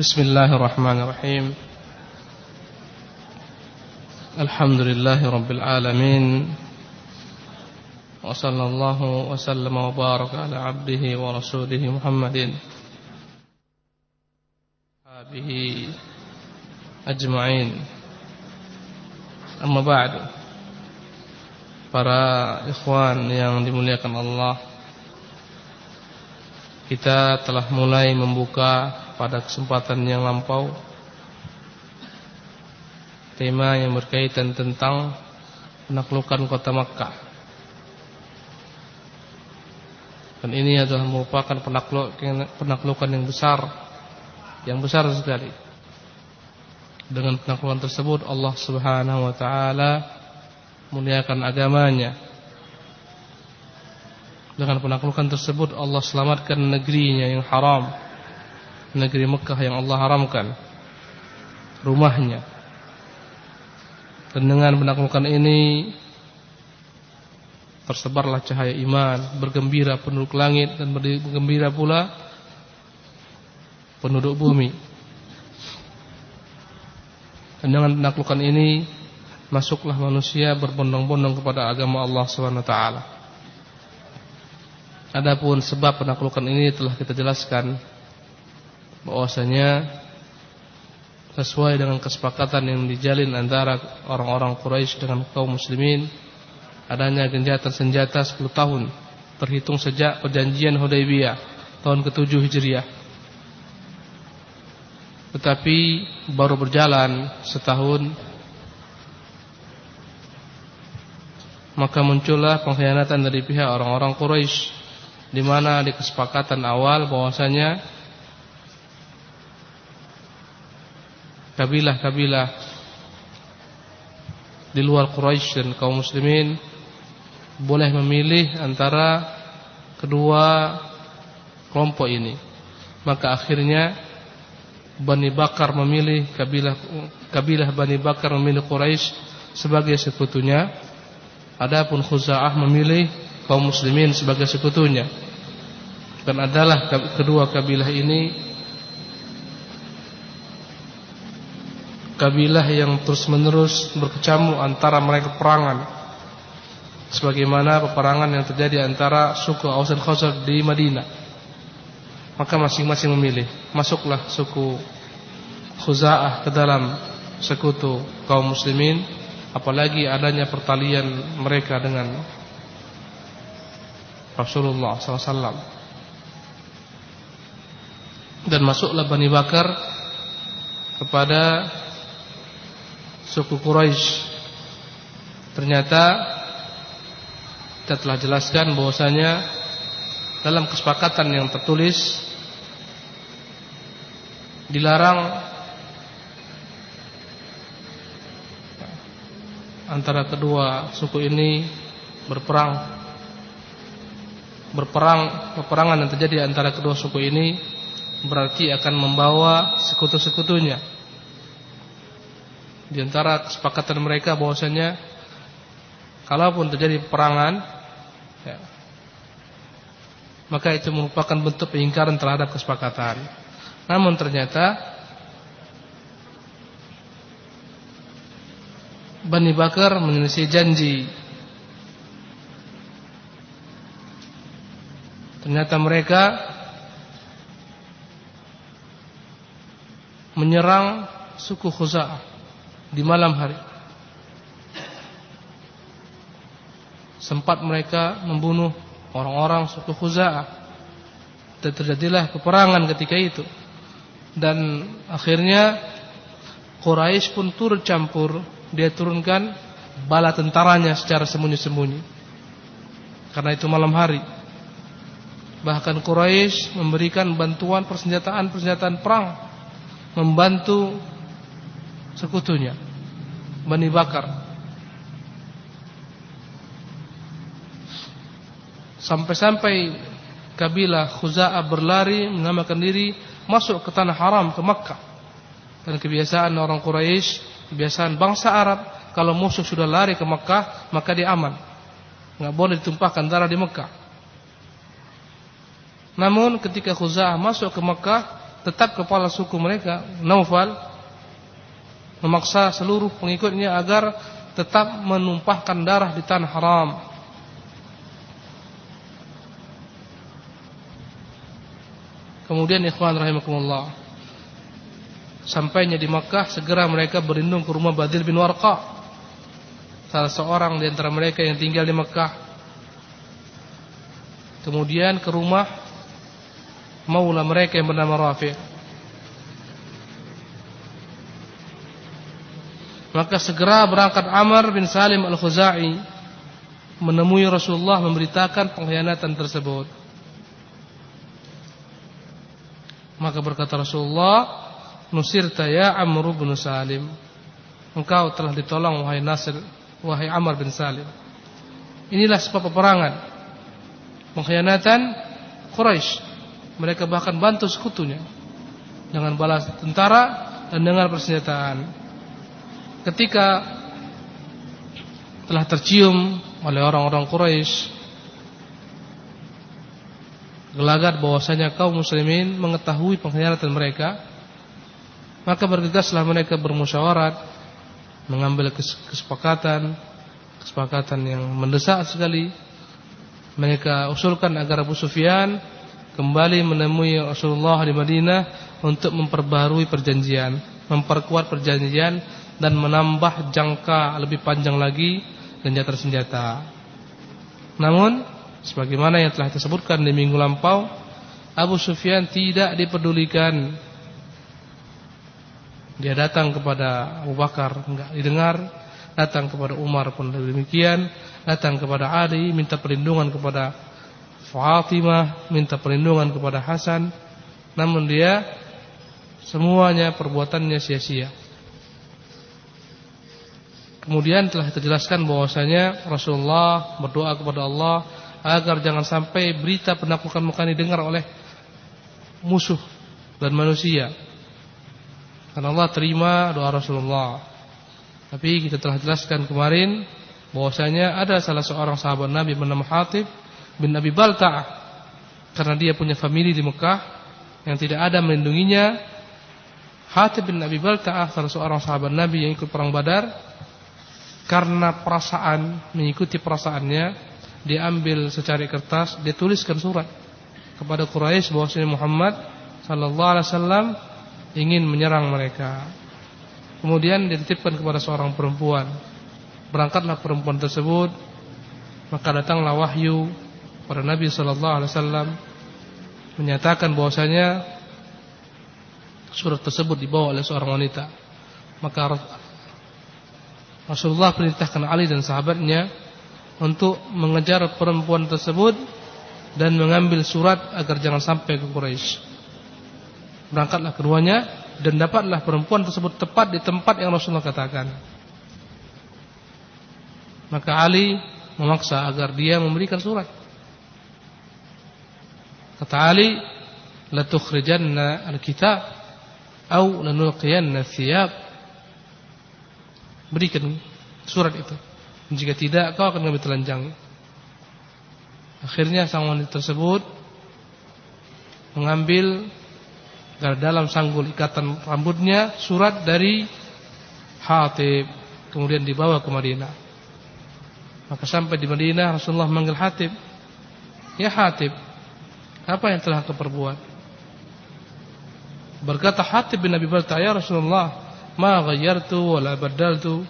بسم الله الرحمن الرحيم الحمد لله رب العالمين وصلى الله وسلم وبارك على عبده ورسوله محمد به أجمعين أما بعد para ikhwan yang dimuliakan Allah kita telah mulai membuka pada kesempatan yang lampau. Tema yang berkaitan tentang penaklukan kota Makkah. Dan ini adalah merupakan penaklukan yang besar yang besar sekali. Dengan penaklukan tersebut Allah Subhanahu wa taala muliakan agamanya. Dengan penaklukan tersebut Allah selamatkan negerinya yang haram negeri Mekah yang Allah haramkan. Rumahnya. Dan dengan penaklukan ini tersebarlah cahaya iman bergembira penduduk langit dan bergembira pula penduduk bumi. Dan dengan penaklukan ini masuklah manusia berbondong-bondong kepada agama Allah SWT. Adapun sebab penaklukan ini telah kita jelaskan bahwasanya sesuai dengan kesepakatan yang dijalin antara orang-orang Quraisy dengan kaum muslimin adanya genjatan senjata 10 tahun terhitung sejak perjanjian Hudaybiyah tahun ke-7 Hijriah. Tetapi baru berjalan setahun maka muncullah pengkhianatan dari pihak orang-orang Quraisy di mana di kesepakatan awal bahwasanya kabilah-kabilah di luar Quraisy dan kaum muslimin boleh memilih antara kedua kelompok ini. Maka akhirnya Bani Bakar memilih kabilah kabilah Bani Bakar memilih Quraisy sebagai sekutunya Adapun Khuza'ah memilih kaum muslimin sebagai sekutunya. Dan adalah kedua kabilah ini kabilah yang terus-menerus berkecamuk antara mereka perangan. Sebagaimana peperangan yang terjadi antara suku Aus dan Khazraj di Madinah. Maka masing-masing memilih, masuklah suku Khuza'ah ke dalam sekutu kaum muslimin apalagi adanya pertalian mereka dengan Rasulullah SAW dan masuklah Bani Bakar kepada suku Quraisy. Ternyata kita telah jelaskan bahwasanya dalam kesepakatan yang tertulis dilarang antara kedua suku ini berperang. Berperang peperangan yang terjadi antara kedua suku ini berarti akan membawa sekutu-sekutunya di antara kesepakatan mereka bahwasanya kalaupun terjadi peperangan ya, maka itu merupakan bentuk pengingkaran terhadap kesepakatan namun ternyata Bani Bakar menyelisih janji. Ternyata mereka menyerang suku Khuza'ah di malam hari. Sempat mereka membunuh orang-orang suku Khuza'ah. Dan terjadilah peperangan ketika itu. Dan akhirnya Quraisy pun turut campur dia turunkan bala tentaranya secara sembunyi-sembunyi. Karena itu malam hari. Bahkan Quraisy memberikan bantuan persenjataan-persenjataan perang membantu sekutunya Bani Bakar. Sampai-sampai kabilah Khuza'ah berlari menamakan diri masuk ke tanah haram ke Makkah. Dan kebiasaan orang Quraisy kebiasaan bangsa Arab kalau musuh sudah lari ke Mekah maka dia aman nggak boleh ditumpahkan darah di Mekah namun ketika Khuza'ah masuk ke Mekah tetap kepala suku mereka Naufal memaksa seluruh pengikutnya agar tetap menumpahkan darah di tanah haram. Kemudian ikhwan rahimakumullah Sampainya di Makkah segera mereka berlindung ke rumah Badil bin Warqa Salah seorang di antara mereka yang tinggal di Makkah Kemudian ke rumah Maula mereka yang bernama Rafi' Maka segera berangkat Amr bin Salim Al-Khuzai menemui Rasulullah memberitakan pengkhianatan tersebut. Maka berkata Rasulullah, "Nusirta ya Amr bin Salim." Engkau telah ditolong wahai Nasir, wahai Amr bin Salim. Inilah sebab peperangan. Pengkhianatan Quraisy. Mereka bahkan bantu sekutunya dengan balas tentara dan dengan persenjataan ketika telah tercium oleh orang-orang Quraisy gelagat bahwasanya kaum muslimin mengetahui pengkhianatan mereka maka bergegaslah mereka bermusyawarat mengambil kesepakatan kesepakatan yang mendesak sekali. Mereka usulkan agar Abu Sufyan kembali menemui Rasulullah di Madinah untuk memperbarui perjanjian memperkuat perjanjian dan menambah jangka lebih panjang lagi senjata-senjata. Namun, sebagaimana yang telah disebutkan di minggu lampau, Abu Sufyan tidak dipedulikan. Dia datang kepada Abu Bakar, enggak didengar. Datang kepada Umar pun demikian. Datang kepada Ali, minta perlindungan kepada Fatimah, minta perlindungan kepada Hasan. Namun dia semuanya perbuatannya sia-sia. Kemudian telah terjelaskan bahwasanya Rasulullah berdoa kepada Allah agar jangan sampai berita penaklukan Mekah didengar oleh musuh dan manusia. Karena Allah terima doa Rasulullah. Tapi kita telah jelaskan kemarin bahwasanya ada salah seorang sahabat Nabi bernama Hatib bin Abi Balta'ah karena dia punya famili di Mekah yang tidak ada melindunginya. Hatib bin Abi Balta'ah salah seorang sahabat Nabi yang ikut perang Badar karena perasaan mengikuti perasaannya diambil secari kertas dia tuliskan surat kepada Quraisy bahwasanya Muhammad sallallahu alaihi wasallam ingin menyerang mereka. Kemudian dititipkan kepada seorang perempuan. Berangkatlah perempuan tersebut maka datanglah wahyu pada Nabi sallallahu alaihi wasallam menyatakan bahwasanya surat tersebut dibawa oleh seorang wanita. Maka Rasulullah perintahkan Ali dan sahabatnya untuk mengejar perempuan tersebut dan mengambil surat agar jangan sampai ke Quraisy. Berangkatlah keduanya dan dapatlah perempuan tersebut tepat di tempat yang Rasulullah katakan. Maka Ali memaksa agar dia memberikan surat. Kata Ali, "La tukhrijanna al-kitab aw lanulqiyanna thiyab." Berikan surat itu. Jika tidak, kau akan kami telanjangi. Akhirnya sang wanita tersebut mengambil dari dalam sanggul ikatan rambutnya surat dari Hatib kemudian dibawa ke Madinah. Maka sampai di Madinah Rasulullah manggil Hatib. Ya Hatib, apa yang telah kau perbuat? Berkata Hatib bin Abi Balta, ya Rasulullah, ma ghayyartu wala badaltu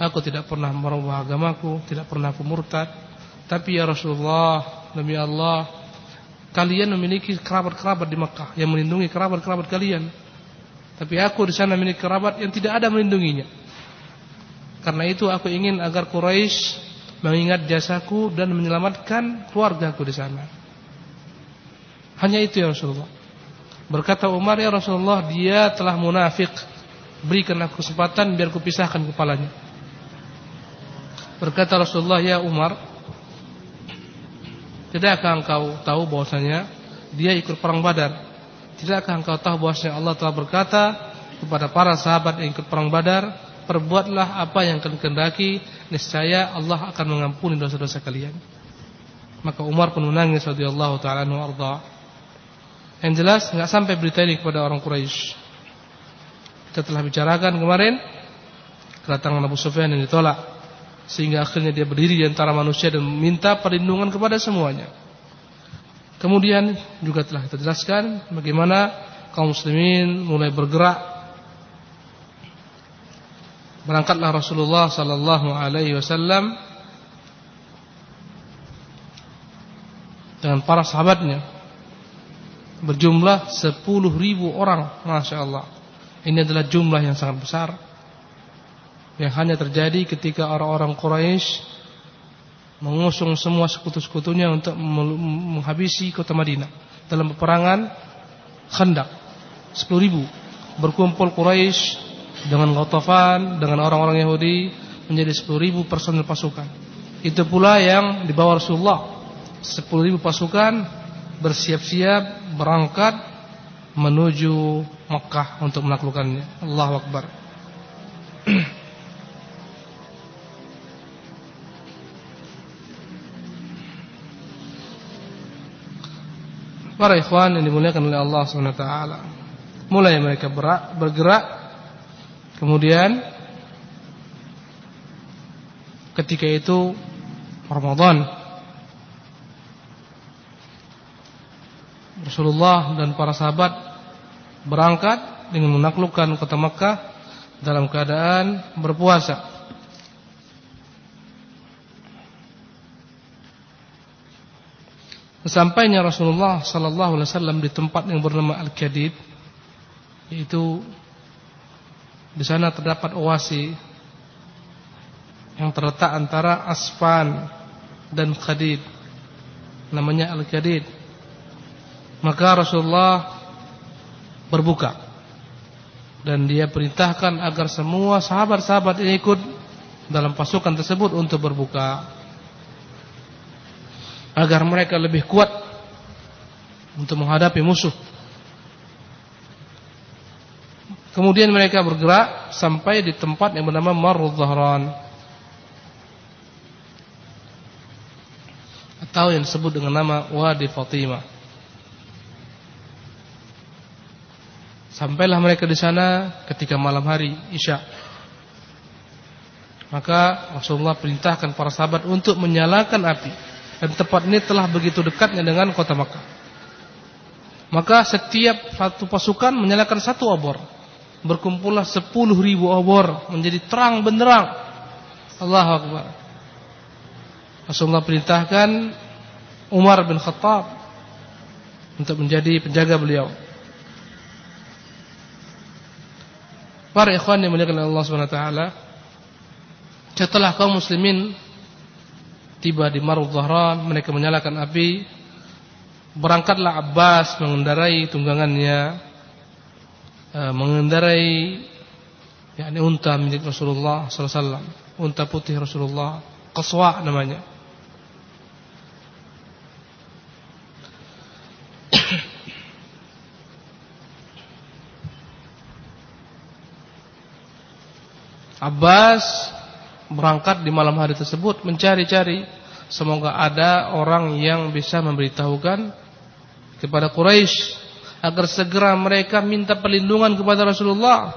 aku tidak pernah merubah agamaku tidak pernah aku tapi ya Rasulullah demi Allah kalian memiliki kerabat-kerabat di Makkah yang melindungi kerabat-kerabat kalian. Tapi aku di sana memiliki kerabat yang tidak ada melindunginya. Karena itu aku ingin agar Quraisy mengingat jasaku dan menyelamatkan keluargaku di sana. Hanya itu ya Rasulullah. Berkata Umar ya Rasulullah dia telah munafik. Berikan aku kesempatan biar kupisahkan kepalanya. Berkata Rasulullah ya Umar, tidakkah engkau tahu bahwasanya dia ikut perang Badar? Tidakkah engkau tahu bahwasanya Allah telah berkata kepada para sahabat yang ikut perang Badar, perbuatlah apa yang kalian kehendaki, niscaya Allah akan mengampuni dosa-dosa kalian. Maka Umar pun menangis radhiyallahu taala anhu arda. Yang jelas nggak sampai berita ini kepada orang Quraisy. Kita telah bicarakan kemarin kedatangan Abu Sufyan yang ditolak sehingga akhirnya dia berdiri di antara manusia dan meminta perlindungan kepada semuanya. Kemudian juga telah kita jelaskan bagaimana kaum muslimin mulai bergerak berangkatlah Rasulullah sallallahu alaihi wasallam dengan para sahabatnya berjumlah 10 ribu orang, masya Allah. Ini adalah jumlah yang sangat besar yang hanya terjadi ketika orang-orang Quraisy mengusung semua sekutu-sekutunya untuk menghabisi kota Madinah. Dalam peperangan Khandaq 10 ribu berkumpul Quraisy dengan Ghatafan dengan orang-orang Yahudi menjadi 10 ribu personil pasukan. Itu pula yang dibawa Rasulullah. 10 ribu pasukan bersiap-siap berangkat menuju Mekah untuk menaklukkannya Allahu Akbar Para ikhwan yang dimuliakan oleh Allah SWT Mulai mereka berak, bergerak. Kemudian Ketika itu Ramadan. Rasulullah dan para sahabat Berangkat dengan menaklukkan kota Makkah Dalam keadaan berpuasa Sesampainya Rasulullah sallallahu alaihi wasallam di tempat yang bernama Al-Kadid yaitu di sana terdapat oasi yang terletak antara Asfan dan Khadid namanya Al-Kadid maka Rasulullah berbuka dan dia perintahkan agar semua sahabat-sahabat yang ikut dalam pasukan tersebut untuk berbuka agar mereka lebih kuat untuk menghadapi musuh. Kemudian mereka bergerak sampai di tempat yang bernama Marud Zahran atau yang disebut dengan nama Wadi Fatimah. Sampailah mereka di sana ketika malam hari Isya. Maka Rasulullah perintahkan para sahabat untuk menyalakan api dan tempat ini telah begitu dekatnya dengan kota Makkah. Maka setiap satu pasukan menyalakan satu obor. Berkumpullah sepuluh ribu obor menjadi terang benderang. Allahu Akbar. Rasulullah perintahkan Umar bin Khattab untuk menjadi penjaga beliau. Para ikhwan yang muliakan Allah Subhanahu wa taala, setelah kaum muslimin tiba di Marud Zahran, mereka menyalakan api. Berangkatlah Abbas mengendarai tunggangannya, eh, mengendarai yakni unta milik Rasulullah sallallahu alaihi wasallam, unta putih Rasulullah, Qaswa namanya. Abbas berangkat di malam hari tersebut mencari-cari semoga ada orang yang bisa memberitahukan kepada Quraisy agar segera mereka minta perlindungan kepada Rasulullah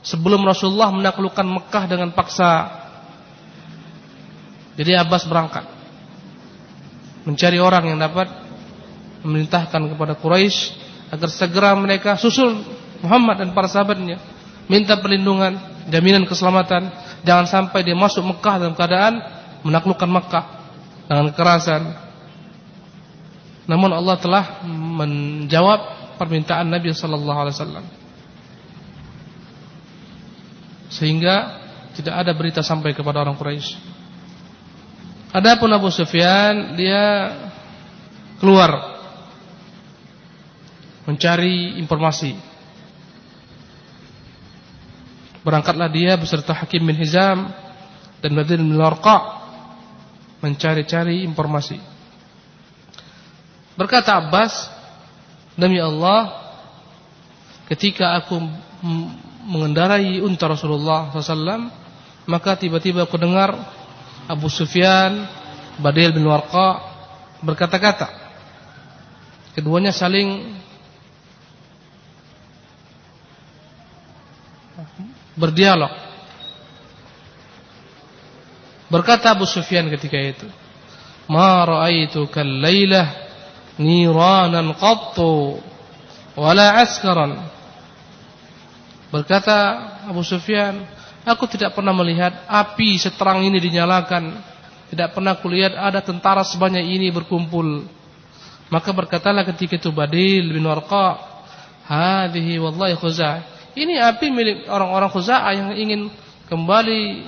sebelum Rasulullah menaklukkan Mekah dengan paksa. Jadi Abbas berangkat mencari orang yang dapat memerintahkan kepada Quraisy agar segera mereka susul Muhammad dan para sahabatnya minta perlindungan, jaminan keselamatan Jangan sampai dia masuk Mekah dalam keadaan menaklukkan Mekah dengan kekerasan. Namun Allah telah menjawab permintaan Nabi sallallahu alaihi wasallam. Sehingga tidak ada berita sampai kepada orang Quraisy. Adapun Abu Sufyan dia keluar mencari informasi Berangkatlah dia beserta Hakim bin Hizam dan Nadir bin Larqa mencari-cari informasi. Berkata Abbas, demi Allah, ketika aku mengendarai unta Rasulullah SAW, maka tiba-tiba aku dengar Abu Sufyan, Badil bin Warqa berkata-kata. Keduanya saling berdialog. Berkata Abu Sufyan ketika itu, "Ma ra'aitu kal-lailah niranan qattu wala askaran." Berkata Abu Sufyan, "Aku tidak pernah melihat api seterang ini dinyalakan. Tidak pernah kulihat ada tentara sebanyak ini berkumpul." Maka berkatalah ketika itu Badil bin Warqa, "Hadhihi wallahi khuza'ah." Ini api milik orang-orang Khuza'ah yang ingin kembali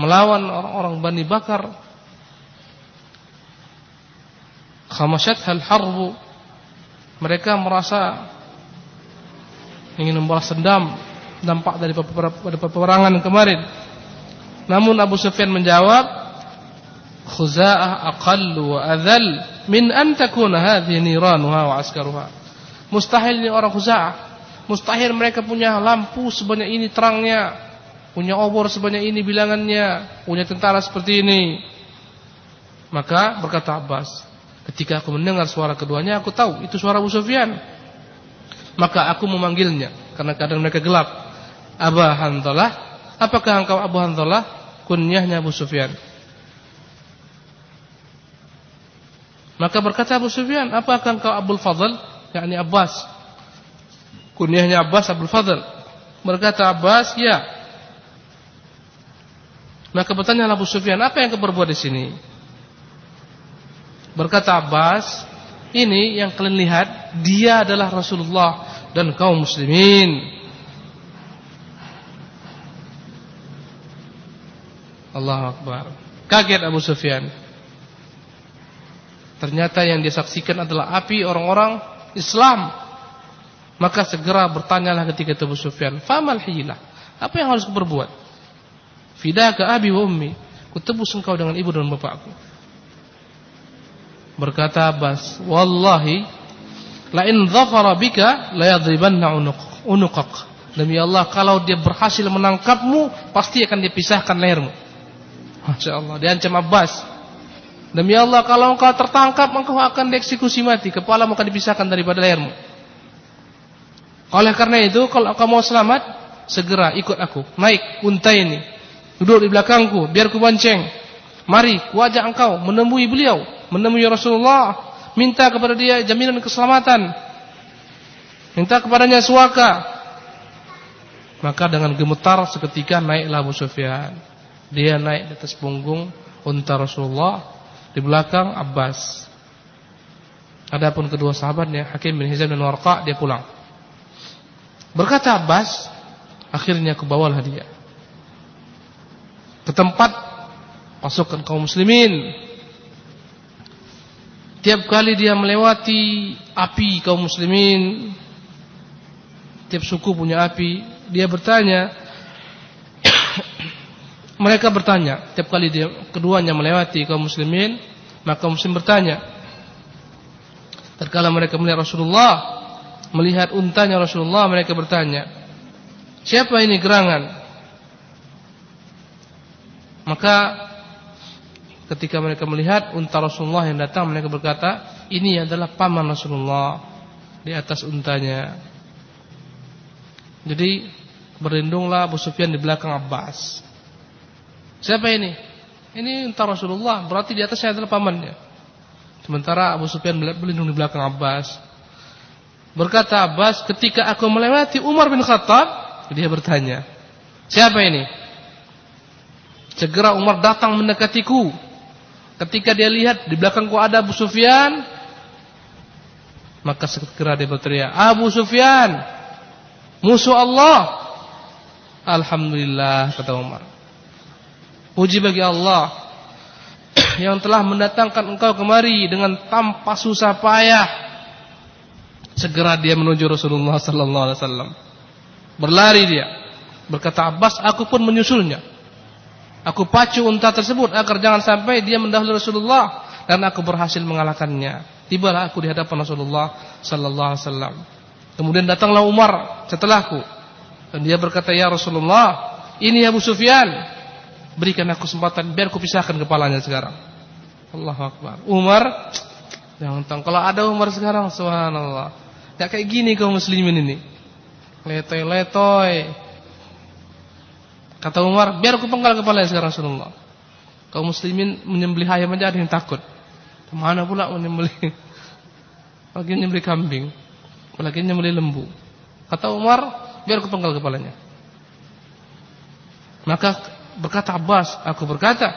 melawan orang-orang Bani Bakar. Khamashat hal harbu. Mereka merasa ingin membalas dendam dampak dari peperangan kemarin. Namun Abu Sufyan menjawab, "Khuza'ah aqallu wa adhal min an takuna hadhihi niranuha wa askaruha." Mustahil ini orang Khuza'ah. Mustahil mereka punya lampu sebanyak ini terangnya punya obor sebanyak ini bilangannya, punya tentara seperti ini. Maka berkata Abbas, ketika aku mendengar suara keduanya, aku tahu itu suara Abu Sufyan. Maka aku memanggilnya, karena keadaan mereka gelap. Aba Hanzalah, apakah engkau Abu Hanzalah? Kunyahnya Abu Sufyan. Maka berkata Abu Sufyan, apakah engkau Abdul Fadl? yakni Abbas. Kunyahnya Abbas Abdul Fadl. Berkata Abbas, ya. Maka bertanya Abu Sufyan, apa yang kau perbuat di sini? Berkata Abbas, ini yang kalian lihat, dia adalah Rasulullah dan kaum muslimin. Allah Akbar. Kaget Abu Sufyan. Ternyata yang dia saksikan adalah api orang-orang Islam. Maka segera bertanyalah ketika itu Abu Sufyan, "Famal hilah?" Apa yang harus berbuat? Fidaka abi wa ummi. Kutebus engkau dengan ibu dan bapakku. Berkata Abbas, Wallahi, la in dhafara bika la yadribanna unuqak. Demi Allah, kalau dia berhasil menangkapmu, pasti akan dipisahkan lehermu. Masya Allah, diancam Abbas. Demi Allah, kalau engkau tertangkap, engkau akan dieksekusi mati. Kepala akan dipisahkan daripada lehermu. Oleh karena itu, kalau engkau mau selamat, segera ikut aku. Naik unta ini. Duduk di belakangku, biar ku bonceng. Mari, ku ajak engkau menemui beliau, menemui Rasulullah, minta kepada dia jaminan keselamatan. Minta kepadanya suaka. Maka dengan gemetar seketika naiklah Abu Sufyan. Dia naik di atas punggung unta Rasulullah, di belakang Abbas. Adapun kedua sahabatnya, Hakim bin Hizam dan Warqa, dia pulang. Berkata Abbas, akhirnya ke bawah dia ke tempat pasukan kaum muslimin. Tiap kali dia melewati api kaum muslimin, tiap suku punya api, dia bertanya, mereka bertanya, tiap kali dia keduanya melewati kaum muslimin, maka muslim bertanya. Tatkala mereka melihat Rasulullah, melihat untanya Rasulullah, mereka bertanya, "Siapa ini gerangan?" Maka ketika mereka melihat unta Rasulullah yang datang mereka berkata, ini adalah paman Rasulullah di atas untanya. Jadi berlindunglah Abu Sufyan di belakang Abbas. Siapa ini? Ini unta Rasulullah, berarti di atasnya adalah pamannya. Sementara Abu Sufyan berlindung di belakang Abbas. Berkata Abbas, ketika aku melewati Umar bin Khattab, dia bertanya, siapa ini? Segera Umar datang mendekatiku. Ketika dia lihat di belakangku ada Abu Sufyan, maka segera dia berteriak, "Abu Sufyan, musuh Allah." Alhamdulillah kata Umar. Puji bagi Allah yang telah mendatangkan engkau kemari dengan tanpa susah payah. Segera dia menuju Rasulullah sallallahu alaihi wasallam. Berlari dia. Berkata Abbas, aku pun menyusulnya. Aku pacu unta tersebut agar jangan sampai dia mendahului Rasulullah dan aku berhasil mengalahkannya. Tibalah aku di hadapan Rasulullah sallallahu alaihi wasallam. Kemudian datanglah Umar setelahku dan dia berkata, "Ya Rasulullah, ini Abu Sufyan. Berikan aku kesempatan biar aku pisahkan kepalanya sekarang." Allahu akbar. Umar jangan tahu kalau ada Umar sekarang subhanallah. Ya kayak gini kaum muslimin ini. Letoy-letoy, Kata Umar, biar aku penggal kepalanya sekarang Rasulullah. Kaum muslimin menyembelih ayam aja ada yang takut. Mana pula menyembelih? Lagi menyembelih kambing, lagi menyembelih lembu. Kata Umar, biar aku penggal kepalanya. Maka berkata Abbas, aku berkata,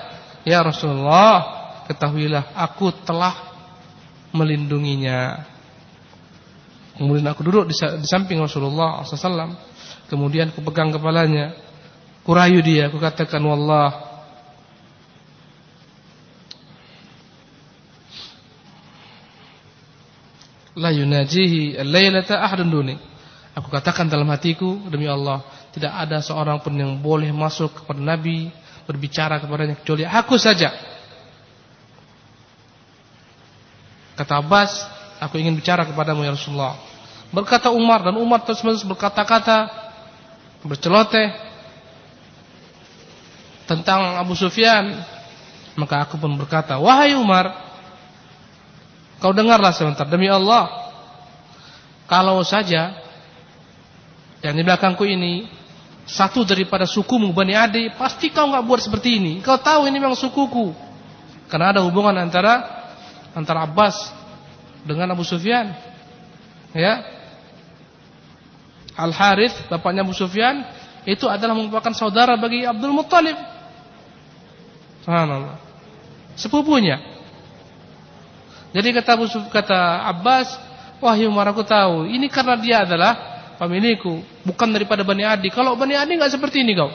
ya Rasulullah, ketahuilah aku telah melindunginya. Kemudian aku duduk di samping Rasulullah SAW. Kemudian aku pegang kepalanya. Kurayu dia, aku katakan wallah la yunajihi al-lailata ahadun duni. Aku katakan dalam hatiku demi Allah, tidak ada seorang pun yang boleh masuk kepada Nabi berbicara kepadanya kecuali aku saja. Kata Abbas, aku ingin bicara kepadamu ya Rasulullah. Berkata Umar dan Umar terus-menerus berkata-kata berceloteh tentang Abu Sufyan. Maka aku pun berkata, "Wahai Umar, kau dengarlah sebentar demi Allah. Kalau saja yang di belakangku ini satu daripada sukumu Bani Adi, pasti kau nggak buat seperti ini. Kau tahu ini memang sukuku." Karena ada hubungan antara antara Abbas dengan Abu Sufyan. Ya. Al Harith, bapaknya Abu Sufyan, itu adalah merupakan saudara bagi Abdul Muttalib. Subhanallah. Sepupunya. Jadi kata Abu kata Abbas, wahyu Umar aku tahu, ini karena dia adalah pemilikku, bukan daripada Bani Adi. Kalau Bani Adi enggak seperti ini kau.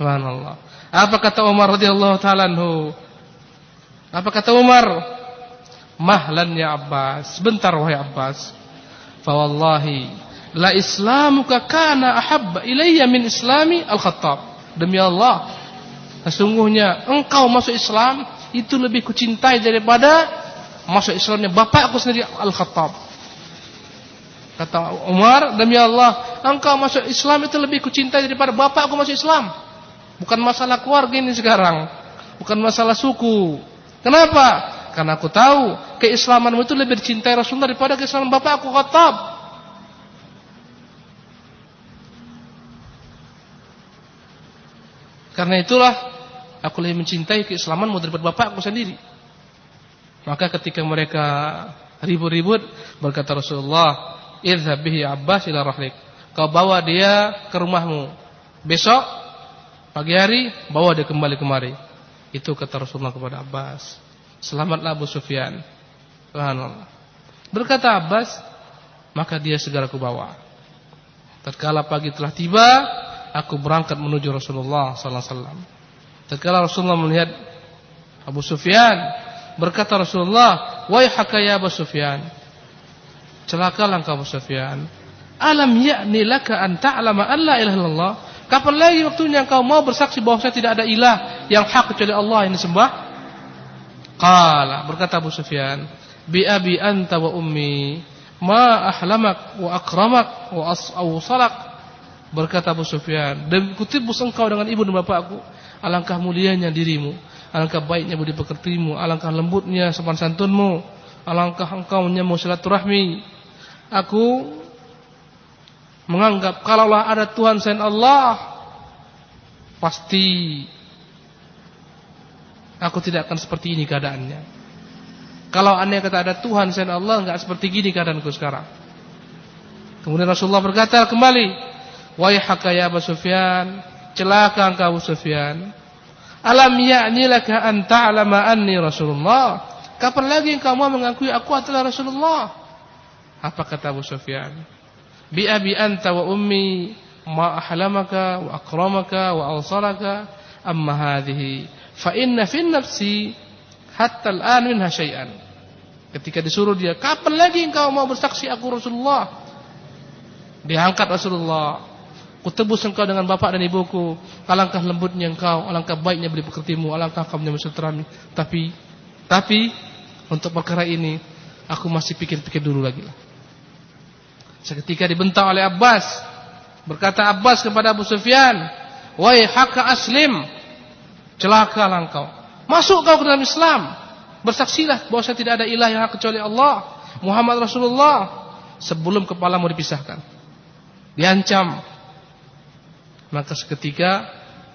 Subhanallah. Apa kata Umar radhiyallahu taala Apa kata Umar? Mahlan ya Abbas. Sebentar wahai Abbas. Fa wallahi la islamuka kana ahabba ilayya min islami al-Khattab. Demi Allah, Sesungguhnya engkau masuk Islam itu lebih kucintai daripada masuk Islamnya bapakku sendiri Al-Khattab. Kata Umar, demi Allah, engkau masuk Islam itu lebih kucintai daripada bapakku masuk Islam. Bukan masalah keluarga ini sekarang. Bukan masalah suku. Kenapa? Karena aku tahu keislamanmu itu lebih dicintai Rasulullah daripada keislaman bapakku Khattab. Karena itulah Aku lebih mencintai keislamanmu daripada bapakku sendiri. Maka ketika mereka ribut-ribut berkata Rasulullah, "Idhhab bihi Abbas ila rahlik." Kau bawa dia ke rumahmu. Besok pagi hari bawa dia kembali kemari. Itu kata Rasulullah kepada Abbas. Selamatlah Abu Sufyan. Subhanallah. Berkata Abbas, maka dia segera aku bawa. Tatkala pagi telah tiba, aku berangkat menuju Rasulullah sallallahu alaihi wasallam. Tatkala Rasulullah melihat Abu Sufyan, berkata Rasulullah, "Waihaka ya Abu Sufyan." Celakalah engkau Abu Sufyan. Alam ya'ni laka an ta'lama an la ilaha illallah? Kapan lagi waktunya engkau mau bersaksi bahwa saya tidak ada ilah yang hak kecuali Allah yang disembah? Qala, berkata Abu Sufyan, "Bi abi anta wa ummi, ma ahlamak wa akramak wa as'awsalak." Berkata Abu Sufyan, "Dan kutibus engkau dengan ibu dan bapakku." Alangkah mulianya dirimu Alangkah baiknya budi pekertimu Alangkah lembutnya sopan santunmu Alangkah engkau menyambung silaturahmi Aku Menganggap Kalaulah ada Tuhan selain Allah Pasti Aku tidak akan seperti ini keadaannya Kalau anda kata ada Tuhan selain Allah Enggak seperti gini keadaanku sekarang Kemudian Rasulullah berkata kembali Wahai ya Abu Sufyan celaka engkau Sufyan. Alam ya'ni laka an ta'lama anni Rasulullah? Kapan lagi mau mengakui aku adalah Rasulullah? Apa kata Abu Sufyan? Bi abi anta wa ummi ma ahlamaka wa akramaka wa awsalaka amma hadhihi fa inna fi nafsi hatta al-an minha syai'an. Ketika disuruh dia, kapan lagi engkau mau bersaksi aku Rasulullah? Diangkat Rasulullah Kutebus engkau dengan bapak dan ibuku. Alangkah lembutnya engkau, alangkah baiknya beli pekertimu, alangkah kau menyambut Tapi, tapi untuk perkara ini aku masih pikir-pikir dulu lagi. Seketika dibentak oleh Abbas, berkata Abbas kepada Abu Sufyan, "Wahai haka aslim, celakalah engkau. Masuk kau ke dalam Islam. Bersaksilah bahwa saya tidak ada ilah yang kecuali Allah, Muhammad Rasulullah." Sebelum kepalamu dipisahkan. Diancam Maka seketika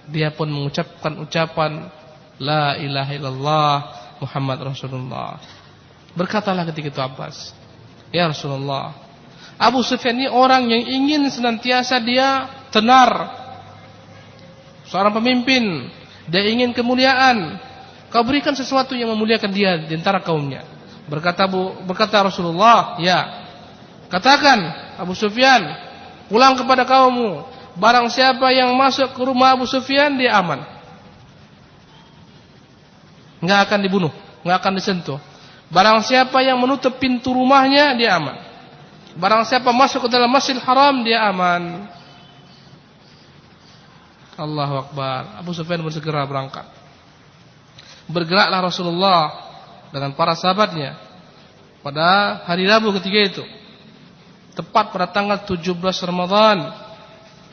dia pun mengucapkan ucapan La ilaha illallah Muhammad Rasulullah. Berkatalah ketika itu Abbas, Ya Rasulullah, Abu Sufyan ini orang yang ingin senantiasa dia tenar. Seorang pemimpin, dia ingin kemuliaan. Kau berikan sesuatu yang memuliakan dia di antara kaumnya. Berkata berkata Rasulullah, ya. Katakan Abu Sufyan, pulang kepada kaummu. Barang siapa yang masuk ke rumah Abu Sufyan dia aman. Enggak akan dibunuh, enggak akan disentuh. Barang siapa yang menutup pintu rumahnya dia aman. Barang siapa masuk ke dalam Masjidil Haram dia aman. Allahu Akbar. Abu Sufyan bersegera berangkat. Bergeraklah Rasulullah dengan para sahabatnya pada hari Rabu ketika itu. Tepat pada tanggal 17 Ramadan.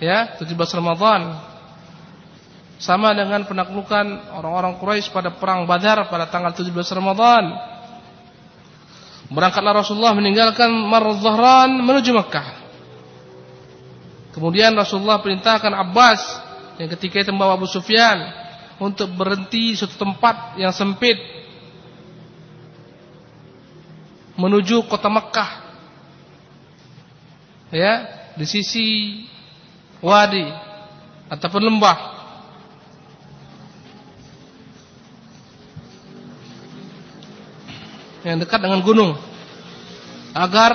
Ya, 17 Ramadan. Sama dengan penaklukan orang-orang Quraisy pada perang Badar pada tanggal 17 Ramadan. Berangkatlah Rasulullah meninggalkan Mar Zahran menuju Mekah. Kemudian Rasulullah perintahkan Abbas yang ketika itu membawa Abu Sufyan untuk berhenti suatu tempat yang sempit menuju kota Mekah. Ya, di sisi wadi ataupun lembah. yang dekat dengan gunung agar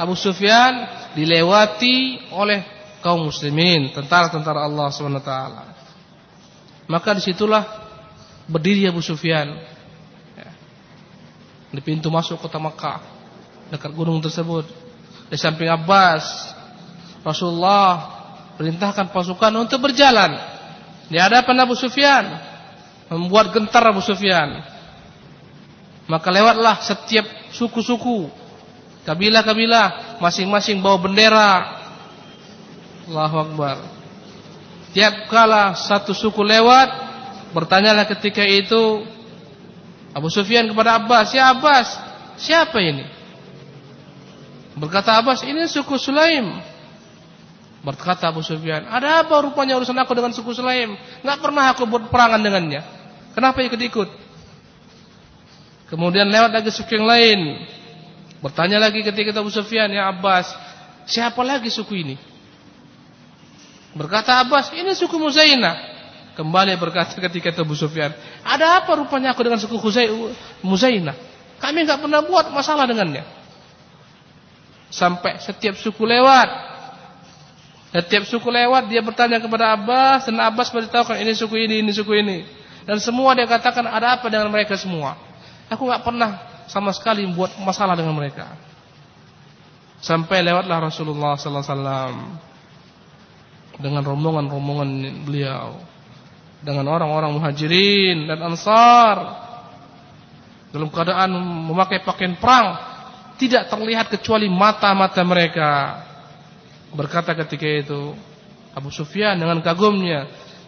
Abu Sufyan dilewati oleh kaum muslimin, tentara-tentara Allah SWT. Maka di situlah berdiri Abu Sufyan ya, di pintu masuk kota Makkah dekat gunung tersebut. Di samping Abbas, Rasulullah perintahkan pasukan untuk berjalan di hadapan Abu Sufyan, membuat gentar Abu Sufyan. Maka lewatlah setiap suku-suku, kabilah-kabilah, masing-masing bawa bendera. Allahu Akbar. Tiap kala satu suku lewat, bertanyalah ketika itu Abu Sufyan kepada Abbas, "Ya Abbas, siapa ini?" Berkata Abbas, "Ini suku Sulaim." Berkata Abu Sufyan, "Ada apa rupanya urusan aku dengan suku Sulaim? Enggak pernah aku buat perangan dengannya. Kenapa ikut-ikut?" Kemudian lewat lagi suku yang lain. Bertanya lagi ketika Abu Sufyan, "Ya Abbas, siapa lagi suku ini?" Berkata Abbas, "Ini suku Muzaina." Kembali berkata ketika itu Abu Sufyan, "Ada apa rupanya aku dengan suku Muzaina? Kami enggak pernah buat masalah dengannya." Sampai setiap suku lewat, setiap suku lewat dia bertanya kepada Abbas dan Abbas beritahukan ini suku ini, ini suku ini. Dan semua dia katakan ada apa dengan mereka semua. Aku nggak pernah sama sekali membuat masalah dengan mereka. Sampai lewatlah Rasulullah sallallahu alaihi wasallam dengan rombongan-rombongan beliau dengan orang-orang muhajirin dan ansar dalam keadaan memakai pakaian perang tidak terlihat kecuali mata-mata mereka berkata ketika itu Abu Sufyan dengan kagumnya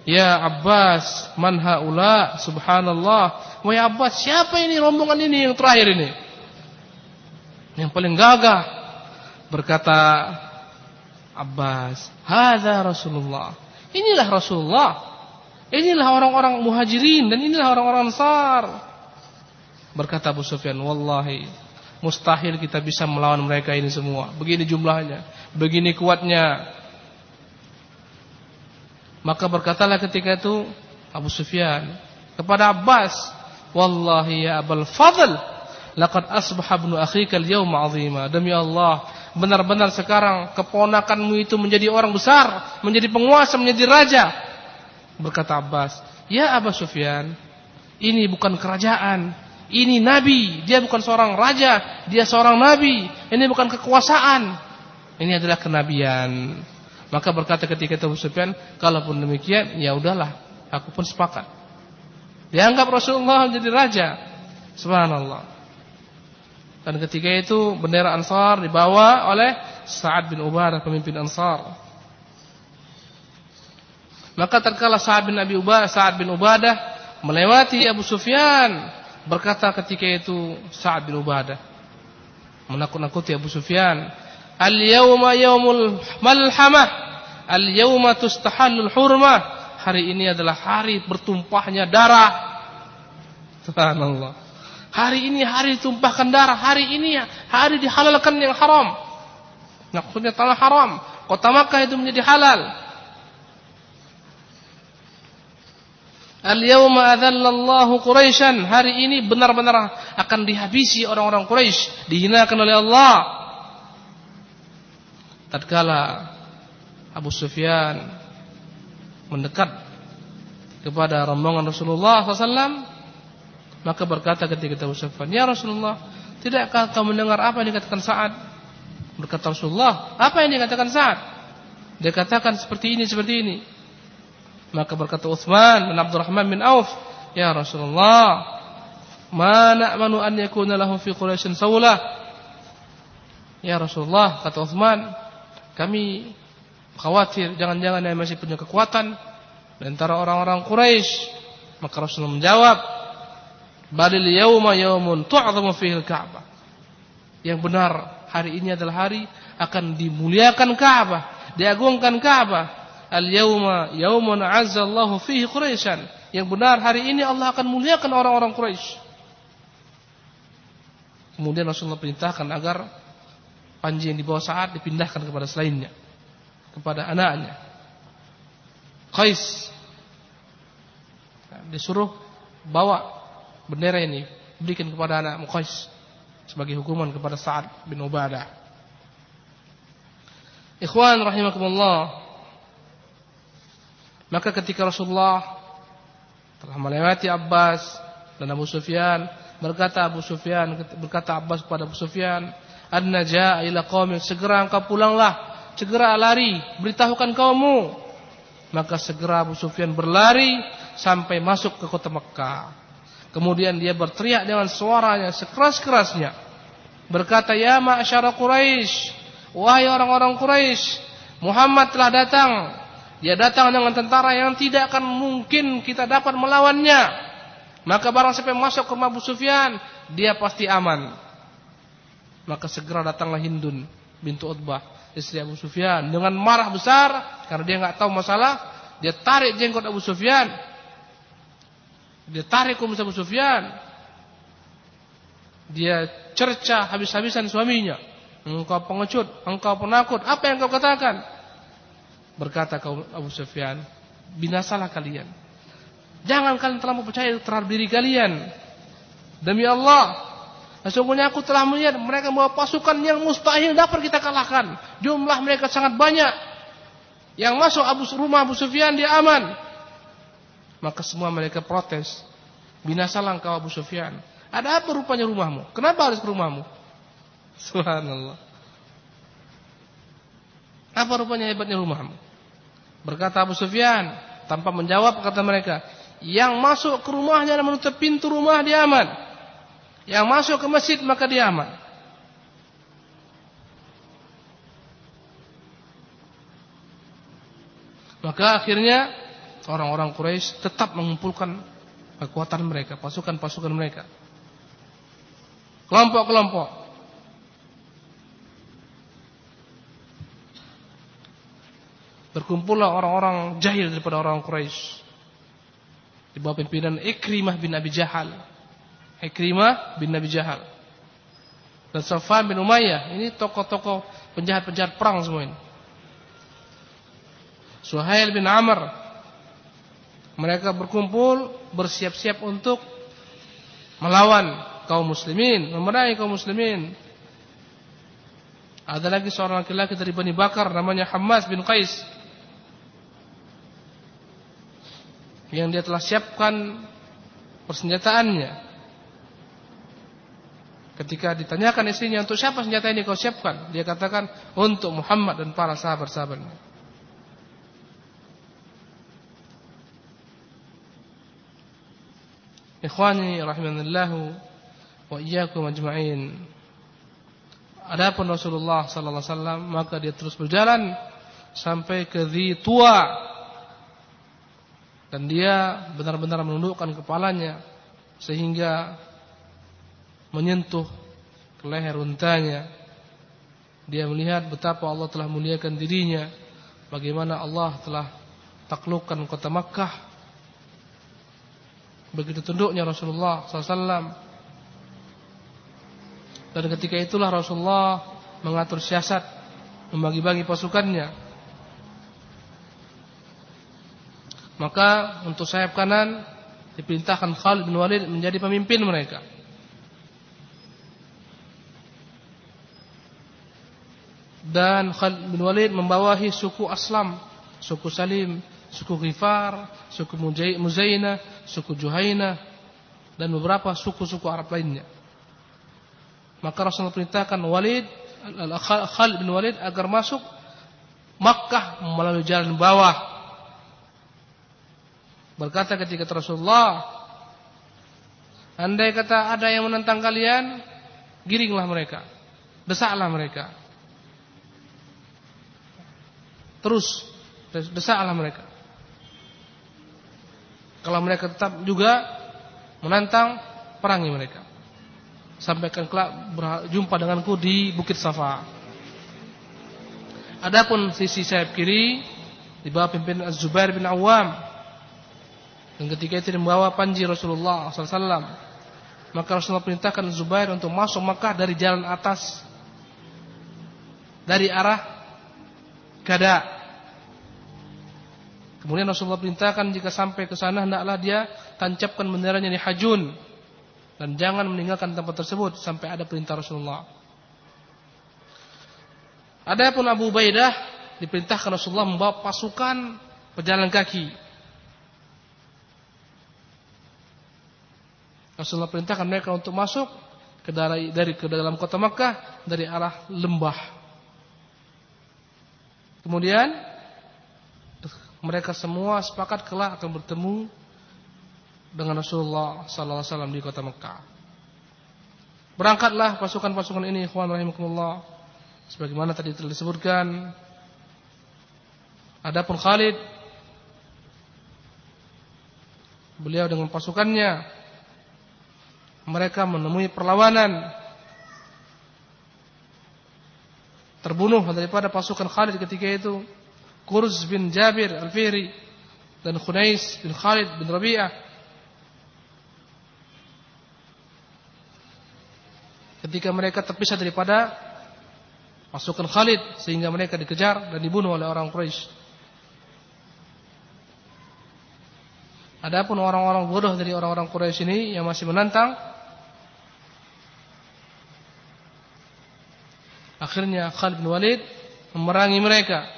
Ya Abbas, man haula? Subhanallah. Wahai Abbas, siapa ini rombongan ini yang terakhir ini? Yang paling gagah. Berkata Abbas, "Hadza Rasulullah." Inilah Rasulullah. Inilah orang-orang Muhajirin dan inilah orang-orang Ansar. Berkata Abu Sufyan, "Wallahi, mustahil kita bisa melawan mereka ini semua. Begini jumlahnya, begini kuatnya." Maka berkatalah ketika itu Abu Sufyan kepada Abbas, "Wallahi ya Abul Fadl, laqad asbaha ibnu akhika al-yawma 'azima." Demi Allah, benar-benar sekarang keponakanmu itu menjadi orang besar, menjadi penguasa, menjadi raja. Berkata Abbas, "Ya Abu Sufyan, ini bukan kerajaan, ini nabi. Dia bukan seorang raja, dia seorang nabi. Ini bukan kekuasaan. Ini adalah kenabian." Maka berkata ketika itu Abu Sufyan, kalaupun demikian, ya udahlah, aku pun sepakat. Dianggap Rasulullah menjadi raja. Subhanallah. Dan ketika itu bendera Ansar dibawa oleh Sa'ad bin Ubadah pemimpin Ansar. Maka terkala Sa'ad bin Abi Ubadah, Sa'ad bin Ubadah melewati Abu Sufyan, berkata ketika itu Sa'ad bin Ubadah menakut-nakuti Abu Sufyan, Al-yawma yawmul malhamah. Al-yawma tustahallul hurmah. Hari ini adalah hari bertumpahnya darah. Subhanallah. Hari ini hari tumpahkan darah. Hari ini hari dihalalkan yang haram. Maksudnya tanah haram. Kota Makkah itu menjadi halal. Al-yawma adhallallahu Quraisyan. Hari ini benar-benar akan dihabisi orang-orang Quraisy, dihinakan oleh Allah. Tatkala Abu Sufyan mendekat kepada rombongan Rasulullah SAW, maka berkata ketika Abu Sufyan, "Ya Rasulullah, tidakkah kau mendengar apa yang dikatakan Sa'ad?" Berkata Rasulullah, "Apa yang dikatakan Sa'ad?" Dia katakan seperti ini, seperti ini. Maka berkata Uthman bin Abdurrahman bin Auf, "Ya Rasulullah, ma na'manu an yakuna lahu fi Quraisy sawlah." Ya Rasulullah, kata Uthman, kami khawatir jangan-jangan dia masih punya kekuatan di antara orang-orang Quraisy. Maka Rasulullah menjawab, "Balil yauma yaumun tu'zamu fihi al-Ka'bah." Yang benar, hari ini adalah hari akan dimuliakan Ka'bah, diagungkan Ka'bah. Al-yauma yaumun azzallahu fihi Quraisyan. Yang benar hari ini Allah akan muliakan orang-orang Quraisy. Kemudian Rasulullah perintahkan agar panji yang dibawa saat dipindahkan kepada selainnya kepada anaknya. Qais disuruh bawa bendera ini berikan kepada anak Qais sebagai hukuman kepada Sa'ad bin Ubadah. Ikhwan rahimakumullah. Maka ketika Rasulullah telah melewati Abbas dan Abu Sufyan, berkata Abu Sufyan berkata Abbas kepada Abu Sufyan, "Anna jaa ila qaumik, segera engkau pulanglah segera lari, beritahukan kaummu. Maka segera Abu Sufyan berlari sampai masuk ke kota Mekah. Kemudian dia berteriak dengan suaranya sekeras-kerasnya. Berkata, Ya ma'asyara Quraisy, wahai orang-orang Quraisy, Muhammad telah datang. Dia datang dengan tentara yang tidak akan mungkin kita dapat melawannya. Maka barang siapa yang masuk ke rumah Abu Sufyan, dia pasti aman. Maka segera datanglah Hindun bintu Utbah istri Abu Sufyan dengan marah besar karena dia nggak tahu masalah, dia tarik jenggot Abu Sufyan. Dia tarik kumis Abu Sufyan. Dia cerca habis-habisan suaminya. Engkau pengecut, engkau penakut, apa yang kau katakan? Berkata kaum Abu Sufyan, binasalah kalian. Jangan kalian terlalu percaya terhadap diri kalian. Demi Allah, Sesungguhnya aku telah melihat mereka membawa pasukan yang mustahil dapat kita kalahkan. Jumlah mereka sangat banyak. Yang masuk Abu rumah Abu Sufyan dia aman. Maka semua mereka protes. Binasalah engkau Abu Sufyan. Ada apa rupanya rumahmu? Kenapa harus ke rumahmu? Subhanallah. Apa rupanya hebatnya rumahmu? Berkata Abu Sufyan tanpa menjawab kata mereka, yang masuk ke rumahnya dan menutup pintu rumah dia aman. Yang masuk ke masjid maka dia aman. Maka akhirnya orang-orang Quraisy tetap mengumpulkan kekuatan mereka, pasukan-pasukan mereka. Kelompok-kelompok. Berkumpullah orang-orang jahil daripada orang Quraisy. Di bawah pimpinan Ikrimah bin Abi Jahal. Ikrimah bin Nabi Jahal. Dan Safwan bin Umayyah. Ini tokoh-tokoh penjahat-penjahat perang semua ini. Suhail bin Amr. Mereka berkumpul bersiap-siap untuk melawan kaum muslimin, memerangi kaum muslimin. Ada lagi seorang laki-laki dari Bani Bakar namanya Hamas bin Qais. Yang dia telah siapkan persenjataannya Ketika ditanyakan istrinya untuk siapa senjata ini kau siapkan, dia katakan untuk Muhammad dan para sahabat-sahabatnya. Ikhwani rahimanallahu wa iyyakum ajma'in. Adapun Rasulullah sallallahu alaihi wasallam maka dia terus berjalan sampai ke Dhi Tua dan dia benar-benar menundukkan kepalanya sehingga menyentuh ke leher untanya. Dia melihat betapa Allah telah muliakan dirinya. bagaimana Allah telah taklukkan kota Makkah. Begitu tunduknya Rasulullah SAW. Dan ketika itulah Rasulullah mengatur siasat, membagi-bagi pasukannya. Maka untuk sayap kanan diperintahkan Khalid bin Walid menjadi pemimpin mereka. Dan Khalid bin Walid membawahi suku Aslam, suku Salim, suku Ghifar, suku Muzaina, suku Juhaina dan beberapa suku-suku Arab lainnya. Maka Rasulullah perintahkan Walid Khalid bin Walid agar masuk Makkah melalui jalan bawah Berkata ketika Rasulullah, andai kata ada yang menentang kalian, giringlah mereka, desaklah mereka. Terus desaklah mereka. Kalau mereka tetap juga menantang, perangi mereka. Sampaikan kelak berjumpa denganku di Bukit Safa. Adapun sisi sayap kiri di bawah pimpinan Az-Zubair bin Awam dan ketika itu membawa panji Rasulullah SAW, maka Rasulullah perintahkan Zubair untuk masuk Makkah dari jalan atas, dari arah Gada. Kemudian Rasulullah perintahkan jika sampai ke sana hendaklah dia tancapkan benderanya di Hajun dan jangan meninggalkan tempat tersebut sampai ada perintah Rasulullah. Adapun Abu Ubaidah diperintahkan Rasulullah membawa pasukan pejalan kaki Rasulullah perintahkan mereka untuk masuk ke dari, dari ke dalam kota Makkah dari arah lembah. Kemudian mereka semua sepakat kelak akan bertemu dengan Rasulullah sallallahu alaihi wasallam di kota Makkah. Berangkatlah pasukan-pasukan ini ikhwan rahimakumullah sebagaimana tadi telah disebutkan. Adapun Khalid beliau dengan pasukannya mereka menemui perlawanan terbunuh daripada pasukan Khalid ketika itu Kurz bin Jabir Al-Fihri dan Khunais bin Khalid bin Rabi'ah ketika mereka terpisah daripada pasukan Khalid sehingga mereka dikejar dan dibunuh oleh orang Quraisy. Adapun orang-orang bodoh dari orang-orang Quraisy ini yang masih menantang Akhirnya Khalid bin Walid memerangi mereka.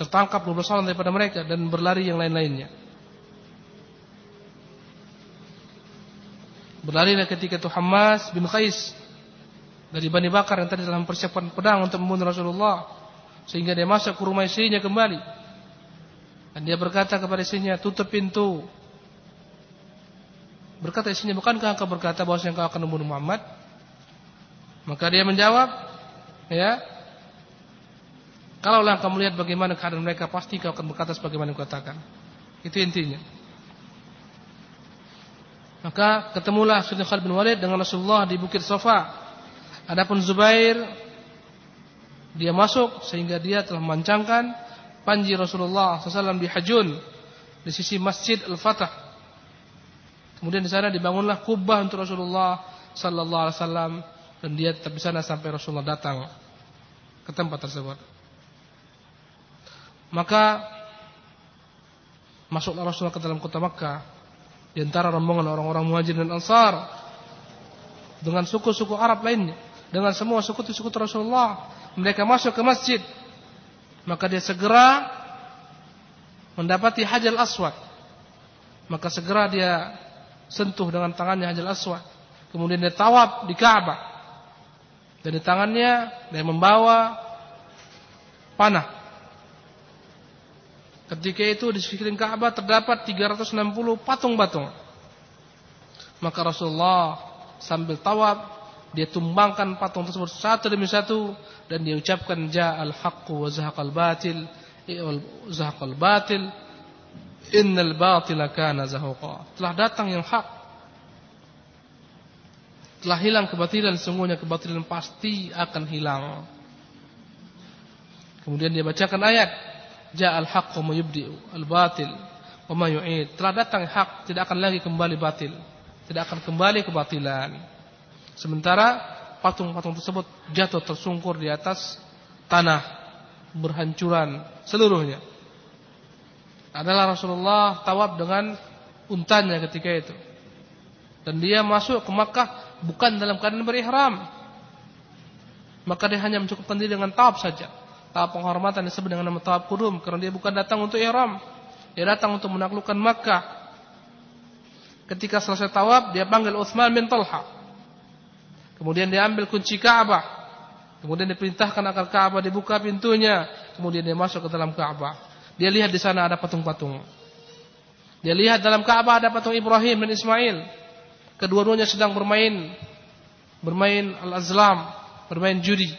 Tertangkap 12 orang daripada mereka dan berlari yang lain-lainnya. Berlarilah ketika itu Hamas bin Qais dari Bani Bakar yang tadi dalam persiapan pedang untuk membunuh Rasulullah sehingga dia masuk ke rumah istrinya kembali. Dan dia berkata kepada istrinya tutup pintu. Berkata istrinya bukankah engkau berkata bahwa engkau akan membunuh Muhammad? Maka dia menjawab, ya, kalaulah kamu lihat bagaimana keadaan mereka, pasti kau akan berkata sebagaimana yang katakan. Itu intinya. Maka ketemulah Sayyidina Khalid bin Walid dengan Rasulullah di Bukit Sofa. Adapun Zubair dia masuk sehingga dia telah memancangkan panji Rasulullah SAW di Hajun di sisi Masjid Al-Fatah. Kemudian di sana dibangunlah kubah untuk Rasulullah sallallahu alaihi wasallam dan dia tetap di sana sampai Rasulullah datang ke tempat tersebut. Maka masuklah Rasulullah ke dalam kota Makkah di antara rombongan orang-orang Muhajir dan Ansar dengan suku-suku Arab lainnya, dengan semua suku-suku Rasulullah. Mereka masuk ke masjid. Maka dia segera mendapati Hajar Aswad. Maka segera dia sentuh dengan tangannya Hajar Aswad. Kemudian dia tawaf di Ka'bah. Dan di tangannya dia membawa panah. Ketika itu di sekeliling Ka'bah terdapat 360 patung-patung. Maka Rasulullah sambil tawaf dia tumbangkan patung tersebut satu demi satu dan dia ucapkan ja'al haqqu wa zahaqal batil zahaqal batil innal batila kana zahuqa. Telah datang yang hak telah hilang kebatilan, sungguhnya kebatilan pasti akan hilang. Kemudian dia bacakan ayat, Ja'al haqqu wa yubdi'u al-batil wa ma yu'id. Telah datang hak, tidak akan lagi kembali batil. Tidak akan kembali kebatilan. Sementara patung-patung tersebut jatuh tersungkur di atas tanah, berhancuran seluruhnya. Adalah Rasulullah tawab dengan untanya ketika itu. Dan dia masuk ke Makkah bukan dalam keadaan berihram. Maka dia hanya mencukupkan diri dengan tawaf saja. Tawaf penghormatan disebut dengan nama tawaf kudum karena dia bukan datang untuk ihram. Dia datang untuk menaklukkan Makkah. Ketika selesai tawaf, dia panggil Utsman bin Talha. Kemudian dia ambil kunci Ka'bah. Kemudian diperintahkan agar Ka'bah dibuka pintunya. Kemudian dia masuk ke dalam Ka'bah. Dia lihat di sana ada patung-patung. Dia lihat dalam Ka'bah ada patung Ibrahim dan Ismail. Kedua-duanya sedang bermain bermain al-azlam, bermain judi.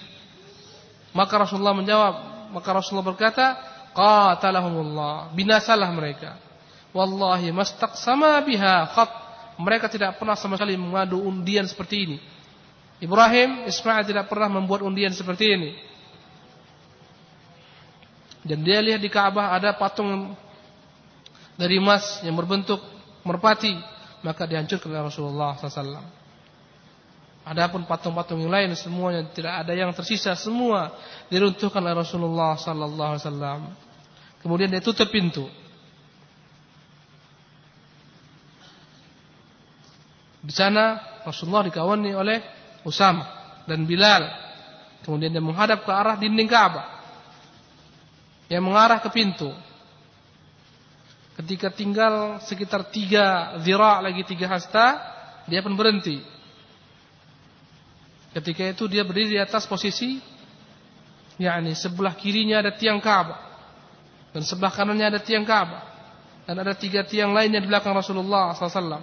Maka Rasulullah menjawab, maka Rasulullah berkata, qatalahumullah, binasalah mereka. Wallahi mastaqsama biha khat. Mereka tidak pernah sama sekali mengadu undian seperti ini. Ibrahim, Ismail tidak pernah membuat undian seperti ini. Dan dia lihat di Ka'bah ada patung dari emas yang berbentuk merpati, maka dihancurkan oleh Rasulullah SAW. Adapun patung-patung yang lain semuanya tidak ada yang tersisa, semua diruntuhkan oleh Rasulullah SAW. Kemudian dia tutup pintu. Di sana Rasulullah dikawani oleh Usama dan Bilal. Kemudian dia menghadap ke arah dinding Ka'bah. Yang mengarah ke pintu. Ketika tinggal sekitar tiga zira lagi tiga hasta, dia pun berhenti. Ketika itu dia berdiri di atas posisi yakni sebelah kirinya ada tiang Ka'bah dan sebelah kanannya ada tiang Ka'bah dan ada tiga tiang lainnya di belakang Rasulullah SAW.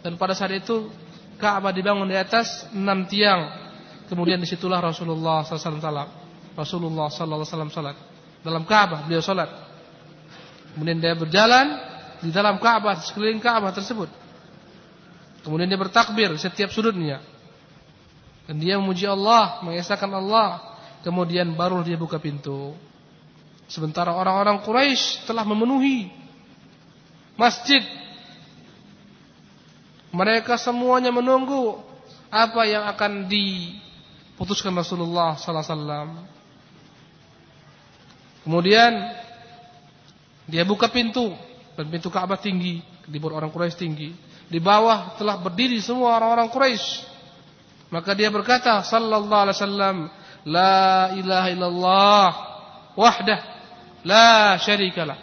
Dan pada saat itu Ka'bah dibangun di atas enam tiang. Kemudian di situlah Rasulullah SAW Rasulullah SAW salat dalam Ka'bah beliau salat. Kemudian dia berjalan di dalam Ka'bah, sekeliling Ka'bah tersebut. Kemudian dia bertakbir setiap sudutnya. Dan dia memuji Allah, mengesahkan Allah. Kemudian baru dia buka pintu. Sementara orang-orang Quraisy telah memenuhi masjid. Mereka semuanya menunggu apa yang akan diputuskan Rasulullah sallallahu alaihi wasallam. Kemudian dia buka pintu dan pintu Ka'bah tinggi, di bawah orang Quraisy tinggi. Di bawah telah berdiri semua orang-orang Quraisy. Maka dia berkata sallallahu alaihi wasallam, la ilaha illallah wahdah la syarikalah.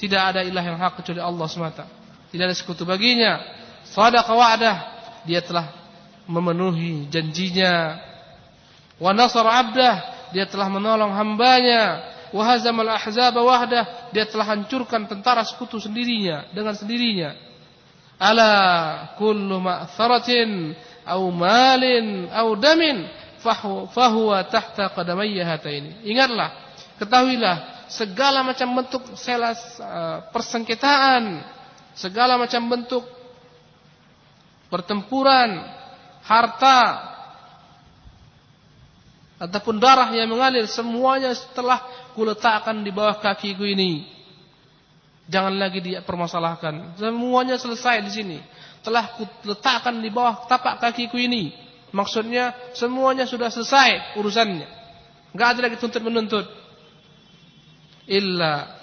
Tidak ada ilah yang hak kecuali Allah semata. Tidak ada sekutu baginya. Sadaqa wa'dah. Dia telah memenuhi janjinya. Wa nasara 'abdah. Dia telah menolong hambanya wahazamal ahzab wahdah dia telah hancurkan tentara sekutu sendirinya dengan sendirinya ala kullu ma'tharatin au malin au damin fahuwa tahta qadamayya hataini ingatlah ketahuilah segala macam bentuk selas uh, persengketaan segala macam bentuk pertempuran harta ataupun darah yang mengalir semuanya setelah kuletakkan di bawah kakiku ini. Jangan lagi dipermasalahkan. Semuanya selesai di sini. Telah kuletakkan di bawah tapak kakiku ini. Maksudnya semuanya sudah selesai urusannya. Enggak ada lagi tuntut menuntut. Illa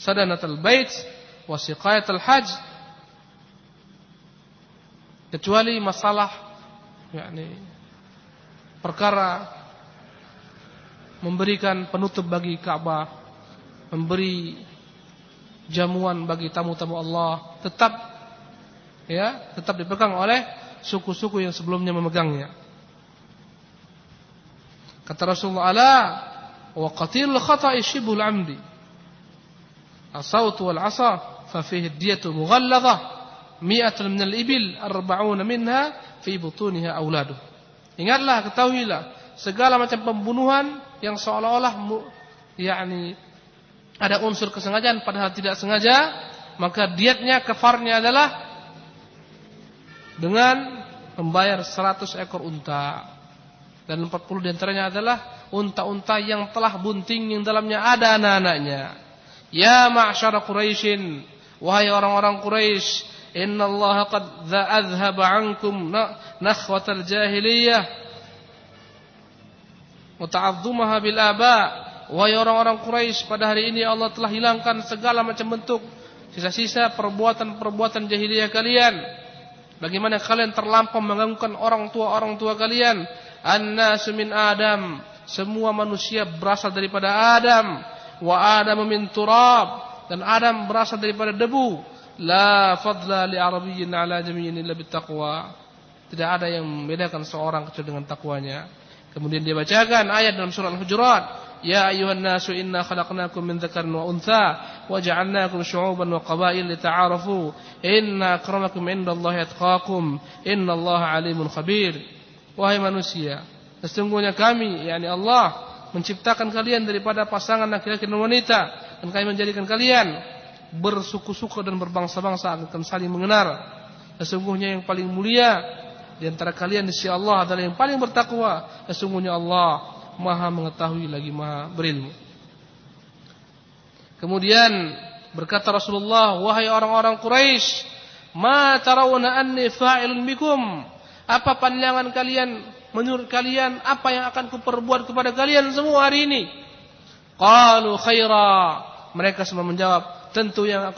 sadanatul bait wa siqayatul hajj. Kecuali masalah yakni perkara memberikan penutup bagi Ka'bah, memberi jamuan bagi tamu-tamu Allah, tetap ya, tetap dipegang oleh suku-suku yang sebelumnya memegangnya. Kata Rasulullah ala wa qatil khata'i shibul amdi. As-saut wal 'asa fa fihi diyatu mughalladhah mi'atun min al-ibil arba'una minha fi butuniha auladuh. Ingatlah, ketahuilah, segala macam pembunuhan yang seolah-olah yakni ada unsur kesengajaan padahal tidak sengaja, maka dietnya kefarnya adalah dengan membayar 100 ekor unta. Dan 40 di antaranya adalah unta-unta yang telah bunting yang dalamnya ada anak-anaknya. Ya ma'syara Quraisyin, wahai orang-orang Quraisy, inna Allah qad adhaba 'ankum nakhwatal jahiliyah wa ta'azzumaha bil aba. Wahai orang-orang Quraisy, pada hari ini Allah telah hilangkan segala macam bentuk sisa-sisa perbuatan-perbuatan jahiliyah kalian. Bagaimana kalian terlampau mengganggukan orang tua-orang tua kalian? An-nasu Adam. Semua manusia berasal daripada Adam wa Adam min turab dan Adam berasal daripada debu. La fadla li arabiyyin ala jamiyyin illa bittaqwa. Tidak ada yang membedakan seorang kecuali dengan takwanya. Kemudian dia bacakan ayat dalam surah Al-Hujurat, "Ya ayuhan nasu inna khalaqnakum min dzakarin wa untha wa ja'alnakum syu'uban wa qabail lita'arafu. Inna akramakum indallahi atqakum. Innallaha alimun khabir." Wahai manusia, sesungguhnya kami, yakni Allah menciptakan kalian daripada pasangan laki-laki dan wanita dan kami menjadikan kalian bersuku-suku dan berbangsa-bangsa akan saling mengenal. Sesungguhnya yang paling mulia di antara kalian di sisi Allah adalah yang paling bertakwa. Sesungguhnya Allah Maha mengetahui lagi Maha berilmu. Kemudian berkata Rasulullah, "Wahai orang-orang Quraisy, ma tarawna anni fa'ilun bikum?" Apa pandangan kalian menurut kalian apa yang akan kuperbuat kepada kalian semua hari ini? Qalu khaira. Mereka semua menjawab, tentu yang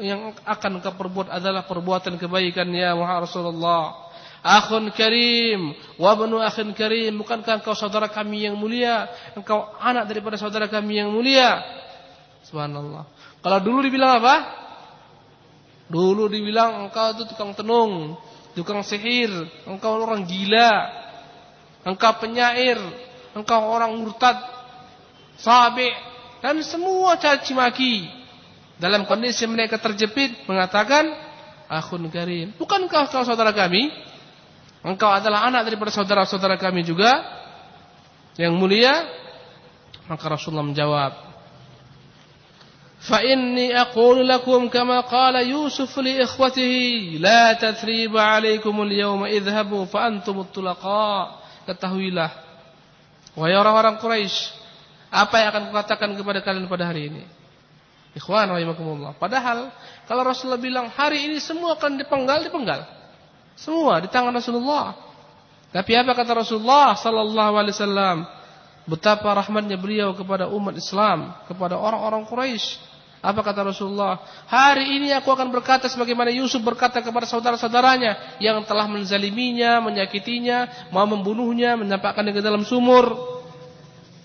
yang akan kau perbuat adalah perbuatan kebaikan ya Muhammad Rasulullah. Akhun karim, wa banu akhin karim, bukankah engkau saudara kami yang mulia? Engkau anak daripada saudara kami yang mulia. Subhanallah. Kalau dulu dibilang apa? Dulu dibilang engkau itu tukang tenung, tukang sihir, engkau orang gila engkau penyair, engkau orang murtad, sabi dan semua caci maki. Dalam kondisi mereka terjepit mengatakan, "Akhun karim, bukankah kau saudara kami? Engkau adalah anak daripada saudara-saudara kami juga yang mulia?" Maka Rasulullah menjawab, "Fa inni aqulu lakum kama qala Yusuf li ikhwatihi, la tathriba 'alaykum al-yawma idhhabu fa antum at-tulaqa." ketahuilah wahai orang-orang Quraisy apa yang akan kukatakan kepada kalian pada hari ini ikhwan rahimakumullah padahal kalau Rasulullah bilang hari ini semua akan dipenggal dipenggal semua di tangan Rasulullah tapi apa kata Rasulullah sallallahu alaihi wasallam betapa rahmatnya beliau kepada umat Islam kepada orang-orang Quraisy apa kata Rasulullah? Hari ini aku akan berkata sebagaimana Yusuf berkata kepada saudara-saudaranya yang telah menzaliminya, menyakitinya, mau membunuhnya, menyampaikannya ke dalam sumur.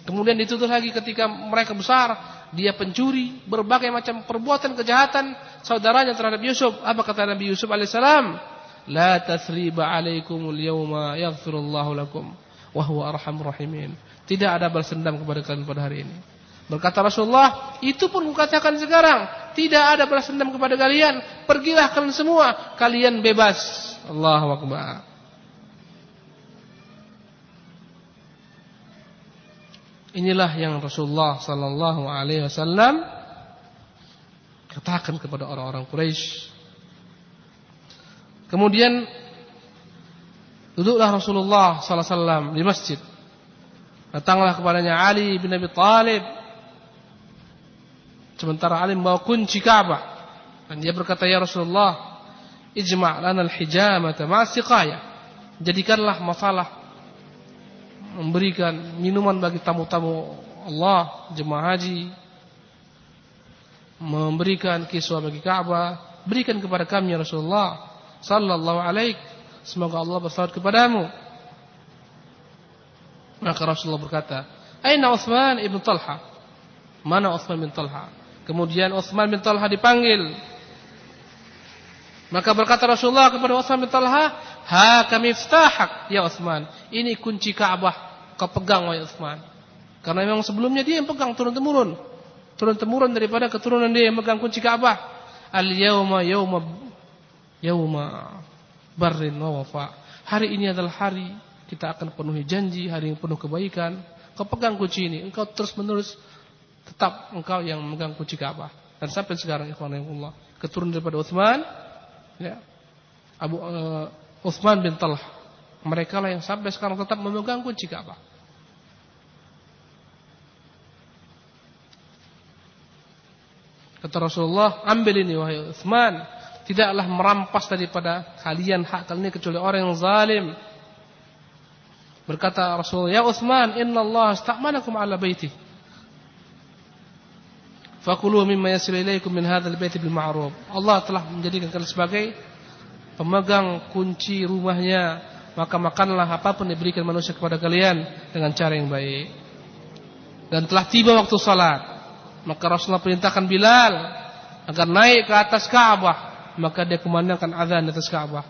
Kemudian dituduh lagi ketika mereka besar, dia pencuri, berbagai macam perbuatan kejahatan saudaranya terhadap Yusuf. Apa kata Nabi Yusuf alaihissalam? La tasriba alaikumul yawma yaghfirullahu lakum wa huwa arhamur rahimin. Tidak ada balas dendam kepada kalian pada hari ini. Berkata Rasulullah, itu pun kukatakan sekarang, tidak ada balas dendam kepada kalian. Pergilah kalian semua, kalian bebas. Allahu akbar. Inilah yang Rasulullah sallallahu alaihi wasallam katakan kepada orang-orang Quraisy. Kemudian duduklah Rasulullah sallallahu alaihi wasallam di masjid. Datanglah kepadanya Ali bin Abi Thalib Sementara Ali membawa kunci Ka'bah. Dan dia berkata, "Ya Rasulullah, ijma' lana al-hijamata ma'asiqaya." Jadikanlah masalah memberikan minuman bagi tamu-tamu Allah, jemaah haji, memberikan kiswa bagi Ka'bah, berikan kepada kami ya Rasulullah sallallahu alaihi semoga Allah bersalawat kepadamu. Maka Rasulullah berkata, "Aina Utsman ibn Talha?" Mana Utsman bin Talha? Kemudian Utsman bin Talha dipanggil. Maka berkata Rasulullah kepada Utsman bin Talha, "Ha kami iftahak ya Utsman. Ini kunci Ka'bah. Kau pegang wahai Utsman." Karena memang sebelumnya dia yang pegang turun temurun. Turun temurun daripada keturunan dia yang pegang kunci Ka'bah. Al yauma yauma yauma barrin wa wafa. Hari ini adalah hari kita akan penuhi janji, hari yang penuh kebaikan. Kau pegang kunci ini, engkau terus menerus tetap engkau yang memegang kunci Ka'bah. Dan sampai sekarang ikhwan Allah keturunan daripada Utsman ya. Abu uh, Utsman bin Talha Mereka lah yang sampai sekarang tetap memegang kunci Ka'bah. Kata Rasulullah, ambil ini wahai Uthman. Tidaklah merampas daripada kalian hak kalian kecuali orang yang zalim. Berkata Rasulullah, Ya Uthman, inna Allah asta'manakum ala baiti. Fakuluh mimma yasil ilaikum min hadzal baiti bil ma'ruf. Allah telah menjadikan kalian sebagai pemegang kunci rumahnya, maka makanlah apa pun diberikan manusia kepada kalian dengan cara yang baik. Dan telah tiba waktu salat. Maka Rasulullah perintahkan Bilal agar naik ke atas Ka'bah, maka dia kumandangkan azan atas Ka'bah.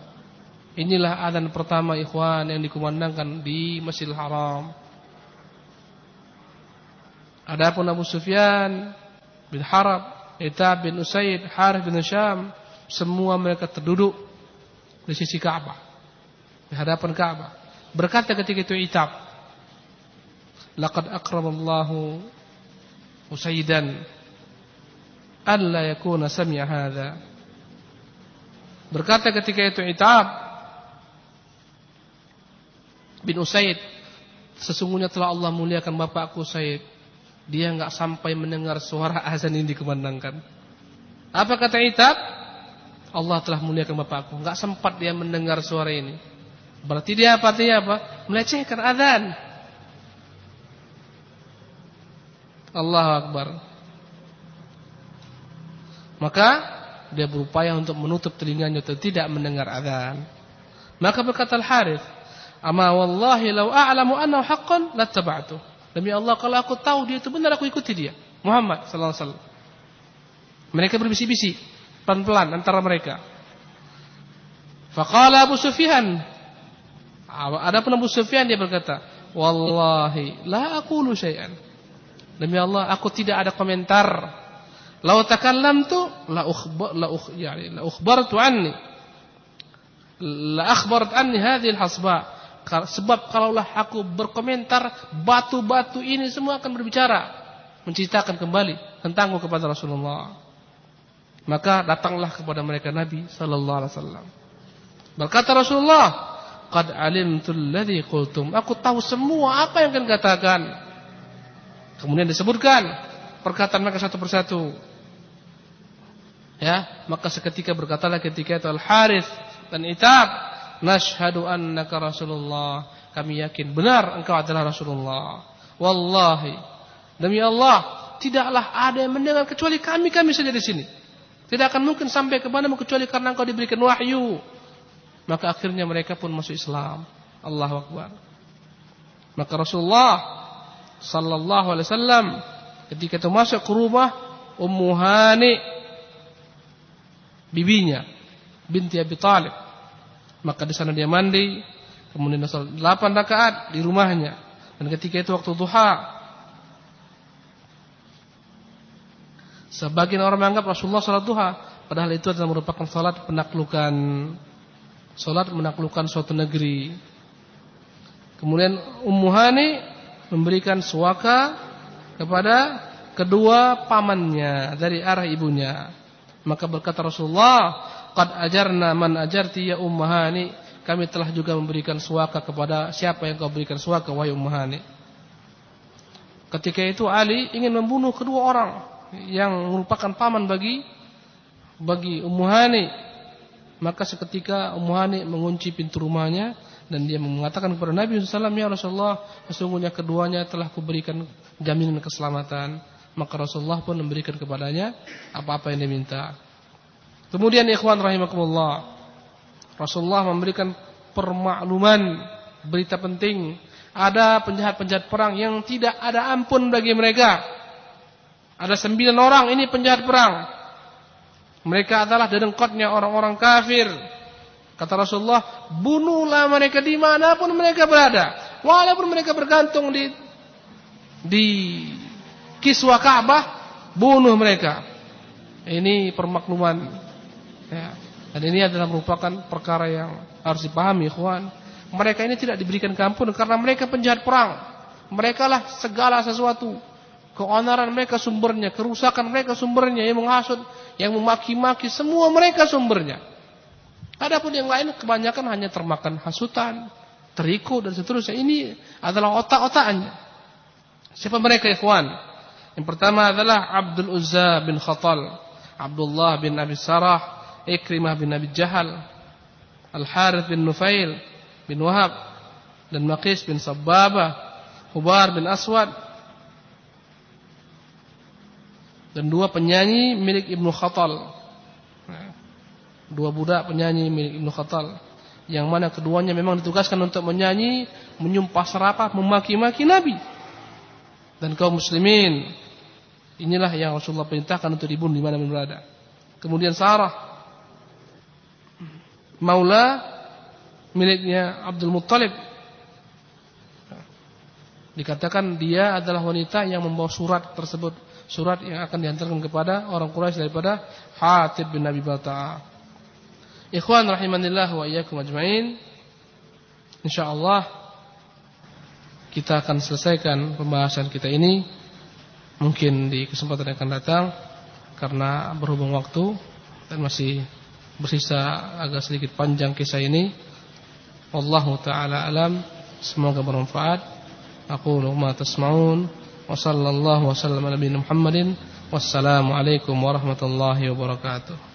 Inilah azan pertama ikhwan yang dikumandangkan di Masjidil Haram. Adapun Abu Sufyan bin Harab, Itab bin Usaid, Harith bin Syam, semua mereka terduduk di sisi Ka'bah. Di hadapan Ka'bah. Berkata ketika itu Itab, "Laqad akramallahu Usaidan an la yakuna sami'a hadha." Berkata ketika itu Itab bin Usaid, sesungguhnya telah Allah muliakan bapakku Usaid dia nggak sampai mendengar suara azan ini dikumandangkan. Apa kata Itab? Allah telah muliakan bapakku. Nggak sempat dia mendengar suara ini. Berarti dia apa? Dia apa? Melecehkan azan. Allah Akbar. Maka dia berupaya untuk menutup telinganya untuk tidak mendengar azan. Maka berkata Al-Harith, "Ama wallahi law a'lamu annahu haqqan lattaba'tu." Demi Allah kalau aku tahu dia itu benar aku ikuti dia. Muhammad sallallahu alaihi wasallam. Mereka berbisik-bisik pelan-pelan antara mereka. Faqala Abu Sufyan. Adapun Abu Sufyan dia berkata, "Wallahi la aqulu syai'an." Demi Allah aku tidak ada komentar. Lau takallamtu la ukhbar la ukh yani la ukhbartu anni. La akhbarat anni hadhihi al-hasba. Sebab kalaulah aku berkomentar, batu-batu ini semua akan berbicara. Menceritakan kembali tentangku kepada Rasulullah. Maka datanglah kepada mereka Nabi Sallallahu Alaihi Wasallam. Berkata Rasulullah, Qad alimtul ladhi qultum. Aku tahu semua apa yang akan katakan. Kemudian disebutkan perkataan mereka satu persatu. Ya, maka seketika berkatalah ketika itu Al Harith dan Itab Nashhadu annaka Rasulullah. Kami yakin benar engkau adalah Rasulullah. Wallahi. Demi Allah, tidaklah ada yang mendengar kecuali kami-kami saja di sini. Tidak akan mungkin sampai ke mana kecuali karena engkau diberikan wahyu. Maka akhirnya mereka pun masuk Islam. Allahu Akbar. Maka Rasulullah sallallahu alaihi wasallam ketika itu masuk ke rumah Ummu Hani bibinya binti Abi Talib maka di sana dia mandi, kemudian sholat 8 rakaat di rumahnya. Dan ketika itu waktu duha, sebagian orang menganggap Rasulullah sholat duha, padahal itu adalah merupakan sholat penaklukan, sholat menaklukkan suatu negeri. Kemudian Ummu Hani memberikan suaka kepada kedua pamannya dari arah ibunya. Maka berkata Rasulullah, Qad ajarna man ajarti ya ummahani. Kami telah juga memberikan suaka kepada siapa yang kau berikan suaka wahai ummahani. Ketika itu Ali ingin membunuh kedua orang yang merupakan paman bagi bagi Ummuhani. Maka seketika Ummuhani mengunci pintu rumahnya dan dia mengatakan kepada Nabi SAW, Ya Rasulullah, sesungguhnya keduanya telah kuberikan jaminan keselamatan. Maka Rasulullah pun memberikan kepadanya apa-apa yang dia minta. Kemudian ikhwan rahimakumullah, Rasulullah memberikan permakluman berita penting. Ada penjahat-penjahat perang yang tidak ada ampun bagi mereka. Ada sembilan orang ini penjahat perang. Mereka adalah dedengkotnya orang-orang kafir. Kata Rasulullah, bunuhlah mereka di mana pun mereka berada. Walaupun mereka bergantung di di kiswa Ka'bah, bunuh mereka. Ini permakluman Ya. Dan ini adalah merupakan perkara yang harus dipahami, ikhwan. Mereka ini tidak diberikan keampunan karena mereka penjahat perang. Mereka lah segala sesuatu. Keonaran mereka sumbernya, kerusakan mereka sumbernya, yang menghasut, yang memaki-maki, semua mereka sumbernya. Adapun yang lain kebanyakan hanya termakan hasutan, terikut dan seterusnya. Ini adalah otak-otaknya. Siapa mereka ikhwan? Yang pertama adalah Abdul Uzza bin Khatal, Abdullah bin Abi Sarah, Ikrimah bin Abi Jahal, Al-Harith bin Nufail bin Wahab dan Maqis bin Sabbabah, Hubar bin Aswad dan dua penyanyi milik Ibnu Khatal. Dua budak penyanyi milik Ibnu Khatal yang mana keduanya memang ditugaskan untuk menyanyi, menyumpah serapah, memaki-maki Nabi dan kaum muslimin. Inilah yang Rasulullah perintahkan untuk dibunuh di mana berada. Kemudian Sarah Maula miliknya Abdul Muttalib. Dikatakan dia adalah wanita yang membawa surat tersebut, surat yang akan dihantarkan kepada orang Quraisy daripada Hatib bin Abi Balta'a. Ikhwan rahimanillah wa iyyakum ajmain. Insyaallah kita akan selesaikan pembahasan kita ini mungkin di kesempatan yang akan datang karena berhubung waktu dan masih bersisa agak sedikit panjang kisah ini. Wallahu taala alam. Semoga bermanfaat. Aku ma tasmaun wa sallallahu wa ala Muhammadin wassalamu alaikum warahmatullahi wabarakatuh.